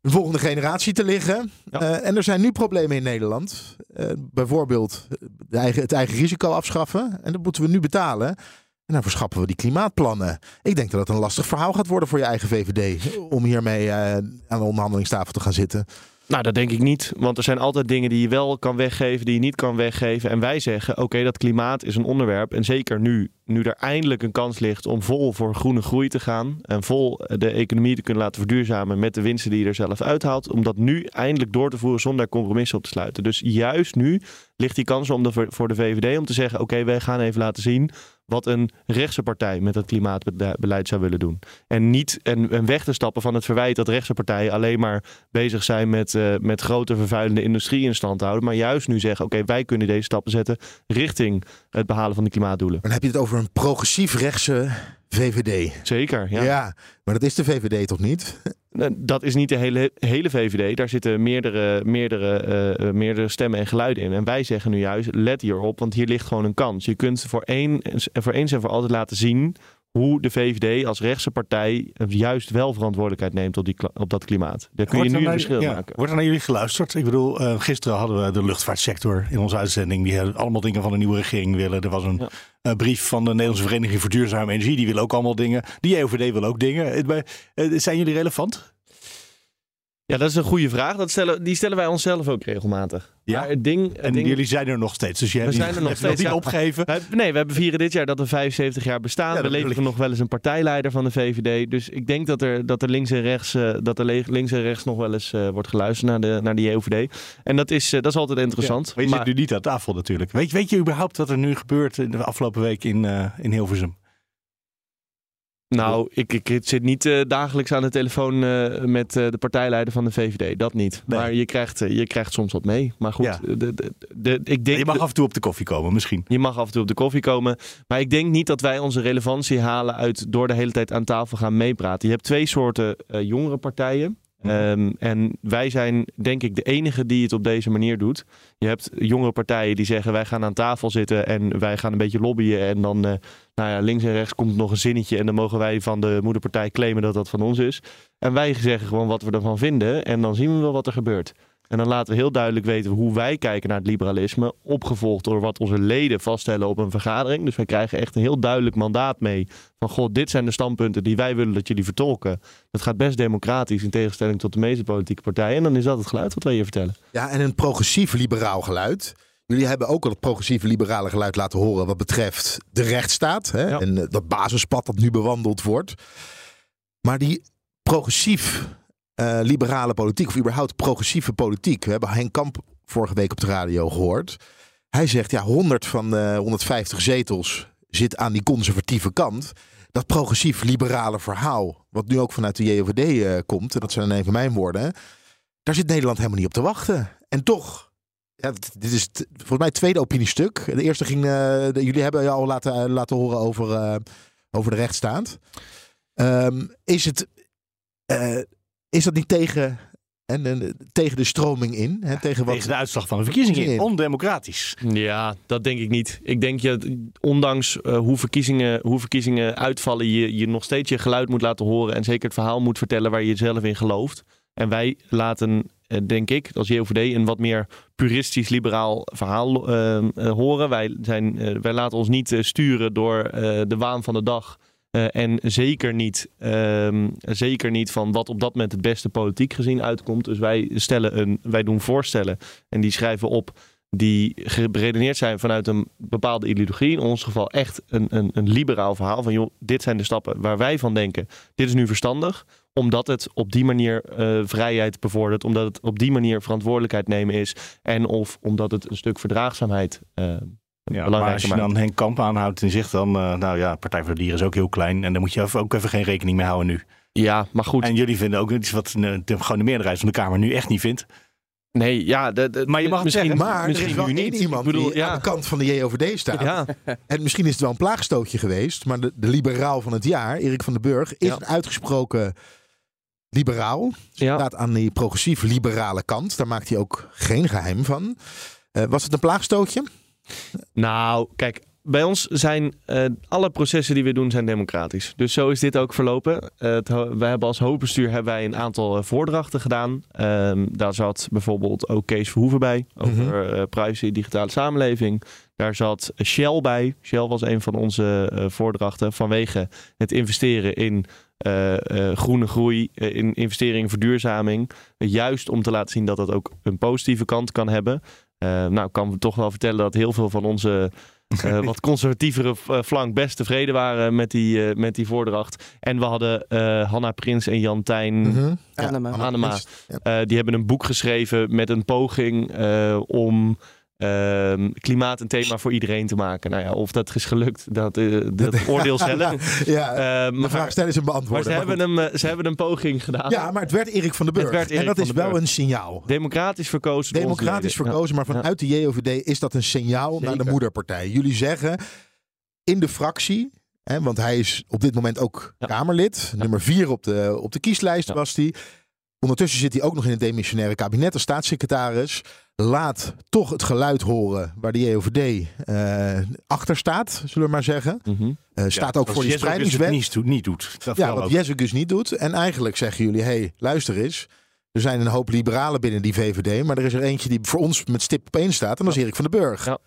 de volgende generatie te liggen. Ja. Uh, en er zijn nu problemen in Nederland. Uh, bijvoorbeeld de eigen, het eigen risico afschaffen. En dat moeten we nu betalen. En dan verschappen we die klimaatplannen. Ik denk dat het een lastig verhaal gaat worden voor je eigen VVD. Om hiermee uh, aan de onderhandelingstafel te gaan zitten. Nou, dat denk ik niet. Want er zijn altijd dingen die je wel kan weggeven, die je niet kan weggeven. En wij zeggen, oké, dat klimaat is een onderwerp. En zeker nu, nu er eindelijk een kans ligt om vol voor groene groei te gaan. En vol de economie te kunnen laten verduurzamen met de winsten die je er zelf uithaalt. Om dat nu eindelijk door te voeren zonder compromissen op te sluiten. Dus juist nu ligt die kans om de, voor de VVD om te zeggen, oké, wij gaan even laten zien wat een rechtse partij met het klimaatbeleid zou willen doen. En niet en, weg te stappen van het verwijt dat rechtse partijen alleen maar bezig zijn met, uh, met grote vervuilende industrie in stand houden. Maar juist nu zeggen, oké, wij kunnen deze stappen zetten richting het behalen van die klimaatdoelen. Dan heb je het over een progressief rechtse VVD. Zeker, ja. ja. Maar dat is de VVD toch niet? Dat is niet de hele, hele VVD. Daar zitten meerdere, meerdere, uh, meerdere stemmen en geluiden in. En wij zeggen nu juist, let hierop, want hier ligt gewoon een kans. Je kunt voor, één, voor eens en voor altijd laten zien hoe de VVD als rechtse partij juist wel verantwoordelijkheid neemt op, die, op dat klimaat. Daar kun je nu een verschil ja, maken. Wordt er naar jullie geluisterd? Ik bedoel, uh, gisteren hadden we de luchtvaartsector in onze uitzending. Die allemaal dingen van de nieuwe regering willen. Er was een ja. uh, brief van de Nederlandse Vereniging voor Duurzame Energie. Die willen ook allemaal dingen. Die EOVD wil ook dingen. Uh, zijn jullie relevant? Ja, dat is een goede vraag. Dat stellen, die stellen wij onszelf ook regelmatig. Ja, maar het ding, het en ding, jullie zijn er nog steeds. Dus jij we zijn er nog steeds. niet ja. opgegeven. Nee, we hebben vieren dit jaar dat we 75 jaar bestaan. Ja, we leveren nog wel eens een partijleider van de VVD. Dus ik denk dat er, dat er links en rechts, uh, dat er links en rechts nog wel eens uh, wordt geluisterd naar, de, naar die EOVD. En dat is, uh, dat is altijd interessant. Ja, maar je maar, zit nu niet aan tafel natuurlijk. Weet, weet je überhaupt wat er nu gebeurt in de afgelopen week in, in Hilversum? Nou, ik, ik, zit niet uh, dagelijks aan de telefoon uh, met uh, de partijleider van de VVD. Dat niet. Nee. Maar je krijgt, je krijgt soms wat mee. Maar goed, Ja. de, de, de, ik denk... Je mag af en toe op de koffie komen, misschien. Je mag af en toe op de koffie komen. Maar ik denk niet dat wij onze relevantie halen uit door de hele tijd aan tafel gaan meepraten. Je hebt twee soorten jongere partijen. Um, en wij zijn denk ik de enige die het op deze manier doet. Je hebt jongere partijen die zeggen wij gaan aan tafel zitten en wij gaan een beetje lobbyen. En dan uh, nou ja, links en rechts komt nog een zinnetje en dan mogen wij van de moederpartij claimen dat dat van ons is. En wij zeggen gewoon wat we ervan vinden en dan zien we wel wat er gebeurt. En dan laten we heel duidelijk weten hoe wij kijken naar het liberalisme. Opgevolgd door wat onze leden vaststellen op een vergadering. Dus wij krijgen echt een heel duidelijk mandaat mee. Van god, dit zijn de standpunten die wij willen dat jullie vertolken. Dat gaat best democratisch in tegenstelling tot de meeste politieke partijen. En dan is dat het geluid wat wij hier vertellen. Ja, en een progressief liberaal geluid. Jullie hebben ook al het progressieve liberale geluid laten horen wat betreft de rechtsstaat. Hè? Ja. En dat basispad dat nu bewandeld wordt. Maar die progressief uh, liberale politiek, of überhaupt progressieve politiek. We hebben Henk Kamp vorige week op de radio gehoord. Hij zegt, ja, 100 van de 150 zetels zit aan die conservatieve kant. Dat progressief-liberale verhaal, wat nu ook vanuit de JOVD uh, komt, en dat zijn even mijn woorden, daar zit Nederland helemaal niet op te wachten. En toch, ja, dit is volgens mij het tweede opiniestuk. De eerste ging, de, jullie hebben je al laten, laten horen over, over de rechtsstaat. Um, is het is dat niet tegen, en, en, tegen de stroming in? Hè, tegen, wat, tegen de uitslag van de verkiezingen in. Ondemocratisch. Ja, dat denk ik niet. Ik denk je, ondanks uh, hoe, verkiezingen, hoe verkiezingen uitvallen, je, je nog steeds je geluid moet laten horen. En zeker het verhaal moet vertellen waar je zelf in gelooft. En wij laten, uh, denk ik, als JOVD een wat meer puristisch-liberaal verhaal uh, horen. Wij, zijn, wij laten ons niet sturen door de waan van de dag. Uh, en zeker niet, um, zeker niet van wat op dat moment het beste politiek gezien uitkomt. Dus wij, stellen een, wij doen voorstellen en die schrijven op die geredeneerd zijn vanuit een bepaalde ideologie. In ons geval echt een, een, een liberaal verhaal van joh, dit zijn de stappen waar wij van denken. Dit is nu verstandig, omdat het op die manier uh, vrijheid bevordert, omdat het op die manier verantwoordelijkheid nemen is en of omdat het een stuk verdraagzaamheid uh, ja, maar als je dan Henk Kamp aanhoudt en zegt dan, uh, nou ja, Partij voor de Dieren is ook heel klein en daar moet je ook even geen rekening mee houden nu. Ja, maar goed. En jullie vinden ook iets wat de, gewoon de meerderheid van de Kamer nu echt niet vindt. Nee, ja, maar je mag misschien, zeggen, maar misschien er is wel nu niet. iemand bedoel, die ja. aan de kant van de JOVD staat. Ja. En misschien is het wel een plaagstootje geweest, maar de, de liberaal van het jaar, Erik van den Burg, is Ja. een uitgesproken liberaal. Ja. Staat aan die progressief-liberale kant. Daar maakt hij ook geen geheim van. Eh, was het een plaagstootje? Nou, kijk, bij ons zijn eh, alle processen die we doen zijn democratisch. Dus zo is dit ook verlopen. Eh, het, wij hebben als hoofdbestuur hebben wij een aantal eh, voordrachten gedaan. Ehm, daar zat bijvoorbeeld ook Kees Verhoeven bij over eh, privacy, digitale samenleving. Daar zat Shell bij. Shell was een van onze voordrachten vanwege het investeren in groene groei, in investering in verduurzaming. Juist om te laten zien dat dat ook een positieve kant kan hebben. Eh, nou, ik kan toch wel vertellen dat heel veel van onze eh, wat conservatievere eh, flank best tevreden waren met die, eh, met die voordracht. En we hadden eh, Hanna Prins en Jan Tijn. Mhm. Annema. Annema. Eh, die hebben een boek geschreven met een poging eh, om ehm, klimaat een thema voor iedereen te maken. Nou ja, of dat is gelukt, dat, eh, dat oordeel zelf. Ja, Eh, de vraag stellen is een maar beantwoorden. ze, maar hebben goed. hem, eh, ze hebben een poging gedaan. Ja, maar het werd Erik van den Burg. en dat van is wel Burg. een signaal. Democratisch verkozen. Democratisch verkozen, maar vanuit de JOVD is dat een signaal naar de moederpartij. Jullie zeggen in de fractie, hè, want hij is op dit moment ook Ja. Kamerlid, nummer vier op de, op de kieslijst was hij. Ondertussen zit hij ook nog in het demissionaire kabinet als staatssecretaris. Laat toch het geluid horen waar de JOVD eh, achter staat, zullen we maar zeggen. Mhm. Eh, staat ook voor die Jezus spreidingswet. niet doet. Niet doet. Dat Ja, wat. Jezus niet doet. En eigenlijk zeggen jullie, hey, luister eens. Er zijn een hoop liberalen binnen die VVD. Maar er is er eentje die voor ons met stip op één staat. En dat is Erik van den Burg. Ja.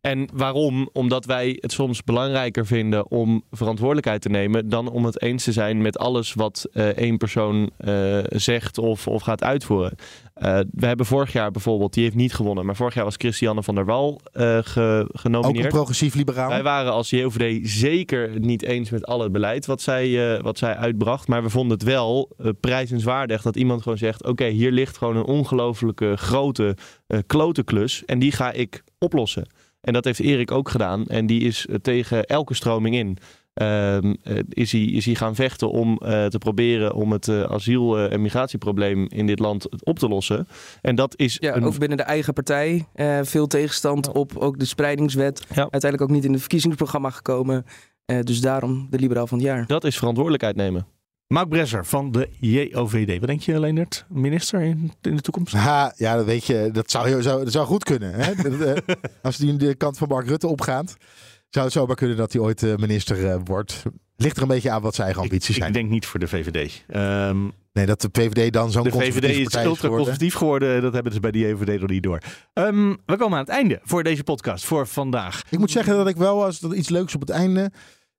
En waarom? Omdat wij het soms belangrijker vinden om verantwoordelijkheid te nemen dan om het eens te zijn met alles wat eh, één persoon eh, zegt of, of gaat uitvoeren. Eh, we hebben vorig jaar bijvoorbeeld, die heeft niet gewonnen, maar vorig jaar was Christiane van der Wal ge- Ook een genomineerd. progressief liberaal. Wij waren als JOVD zeker niet eens met al het beleid wat zij, wat zij uitbracht. Maar we vonden het wel prijzenswaardig dat iemand gewoon zegt... oké, hier ligt gewoon een ongelofelijke grote eh klote klus en die ga ik oplossen. En dat heeft Erik ook gedaan. En die is eh, tegen elke stroming in... ehm, eh, is, hij, is hij gaan vechten om eh, te proberen om het asiel- en migratieprobleem in dit land op te lossen. En dat is Ja, een ook binnen de eigen partij. veel tegenstand op ook de spreidingswet. Ja. Uiteindelijk ook niet in het verkiezingsprogramma gekomen. Dus daarom de liberaal van het jaar. dat is verantwoordelijkheid nemen. Mark Bresser van de JOVD. Wat denk je, Leendert? Minister in, in de toekomst? Ha, ja, dat weet je. Dat zou, zou, dat zou goed kunnen. Hè? Dat, eh, Als die de kant van Mark Rutte opgaat. Zou het zomaar kunnen dat hij ooit eh, minister eh, wordt. Ligt er een beetje aan wat zijn eigen ambities ik, zijn. ik denk niet voor de VVD. Ehm, Nee, dat de VVD dan zo'n de VVD is partij is ultra geworden. conservatief geworden. Dat hebben ze bij de JOVD nog niet door. Ehm, we komen aan het einde voor deze podcast voor vandaag. Ik moet zeggen dat ik wel, als er iets leuks op het einde...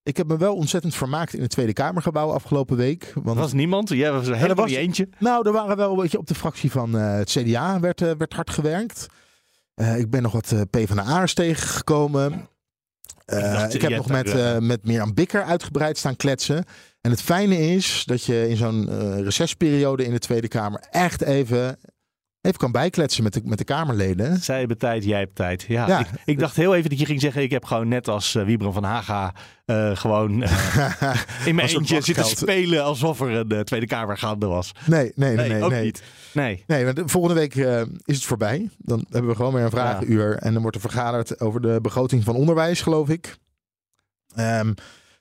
Ik heb me wel ontzettend vermaakt in het Tweede Kamergebouw afgelopen week. Want Er was niemand. Jij was er helemaal was- niet eentje. Nou, er waren wel een beetje op de fractie van eh, het CDA werd, eh, werd hard gewerkt. Eh, ik ben nog wat PvdA'ers tegengekomen. Eh, Ik ik, heb nog met, eh met Mirjam Bikker uitgebreid staan kletsen. En het fijne is dat je in zo'n eh recessperiode in de Tweede Kamer echt even, even kan bijkletsen met de, met de Kamerleden. Zij hebben tijd, jij hebt tijd. Ja, Ja. Ik, ik dacht heel even dat je ging zeggen... ik heb gewoon net als uh, Wiebren van Haga... eh, gewoon eh, in mijn eentje zitten spelen... alsof er een Tweede Kamer gaande was. Nee, nee, nee, nee. ook nee. niet. Nee. Nee, want de- volgende week is het voorbij. Dan hebben we gewoon weer een vragenuur. En dan wordt er vergaderd over de begroting van onderwijs, geloof ik. Ehm,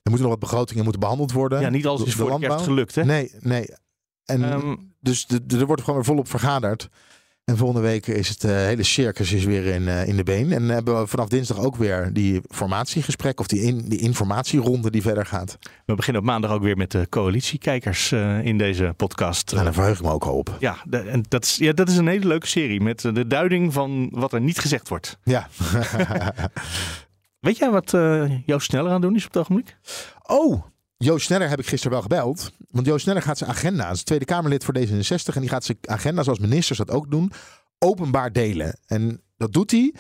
er moeten nog wat begrotingen moeten behandeld worden. Ja, niet alles is voor de landbouw. gelukt, hè? Nee, nee. En Ehm, dus er wordt gewoon weer volop vergaderd. En volgende week is het eh, hele circus is weer in, eh, in de been. En hebben we vanaf dinsdag ook weer die formatiegesprek of die, in, die informatieronde die verder gaat. we beginnen op maandag ook weer met de coalitiekijkers eh, in deze podcast. Nou, daar verheug ik me ook al op. Ja, en dat is, ja, dat is een hele leuke serie met de duiding van wat er niet gezegd wordt. Ja. Weet jij wat Joost Sneller aan het doen is op het ogenblik? Oh, Joost Sneller heb ik gisteren wel gebeld. Want Joost Sneller gaat zijn agenda, is Tweede Kamerlid voor D66. En die gaat zijn agenda, zoals ministers dat ook doen, openbaar delen. En Dat doet hij.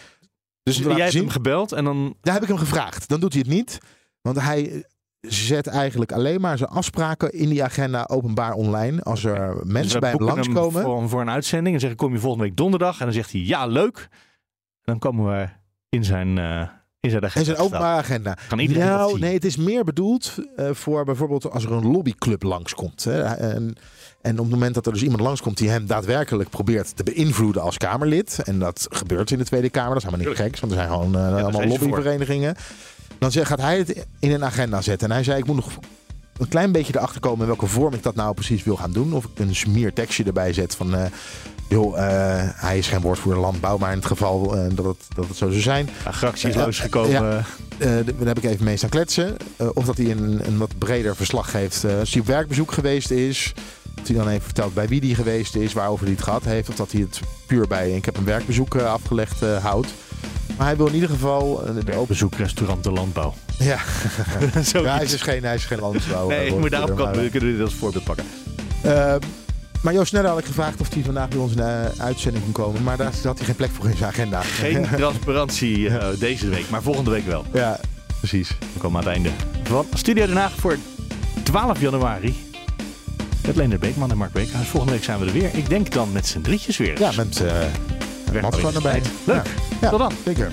Dus jij hebt zien. hem gebeld en dan... Daar heb ik hem gevraagd. Dan doet hij het niet. Want hij zet eigenlijk alleen maar zijn afspraken in die agenda openbaar online. Als er Dus mensen bij hem langskomen. Voor, voor een uitzending en zeggen kom je volgende week donderdag. En dan zegt hij ja, leuk. En dan komen we in zijn, eh in zijn agenda. En zijn te openbare agenda. Kan iedereen nou, nee, het is meer bedoeld eh, voor bijvoorbeeld als er een lobbyclub langskomt. Hè, en, en op het moment dat er dus iemand langskomt die hem daadwerkelijk probeert te beïnvloeden als Kamerlid. En dat gebeurt in de Tweede Kamer. Dat is helemaal niet gek, want er zijn gewoon eh, allemaal lobbyverenigingen. Dan gaat hij het in een agenda zetten. En hij zei, ik moet nog een klein beetje erachter komen in welke vorm ik dat nou precies wil gaan doen. Of ik een smeertekstje erbij zet van... eh, joh, eh, hij is geen woordvoerder landbouw, maar in het geval eh, dat, het, dat het zo zou zijn... Ja, Gractie is Eh, langsgekomen. ja. Daar heb ik even mee staan kletsen. Of dat hij een, een wat breder verslag geeft. als hij op werkbezoek geweest is. Dat hij dan even vertelt bij wie hij geweest is. Waarover hij het gehad heeft. Of dat hij het puur bij ik heb een werkbezoek afgelegd houdt. Maar hij wil in ieder geval... de open... Bezoek restaurant de landbouw. Ja. Ja, hij is geen, hij is geen landbouw. nee, ik moet daarop kunnen dit als voorbeeld pakken. Maar Joost Sneller had ik gevraagd of hij vandaag bij ons in de uitzending kon komen. Maar daar had hij geen plek voor in zijn agenda. Geen transparantie eh, deze week, maar volgende week wel. Ja, precies. We komen aan het einde van Studio Den Haag voor 12 januari. Met Leender Beekman en Mark Beekhuis. Volgende week zijn we er weer. Ik denk dan met z'n drietjes weer. Ja, met uh, Mats erbij. Leuk. Ja. Tot dan. Zeker.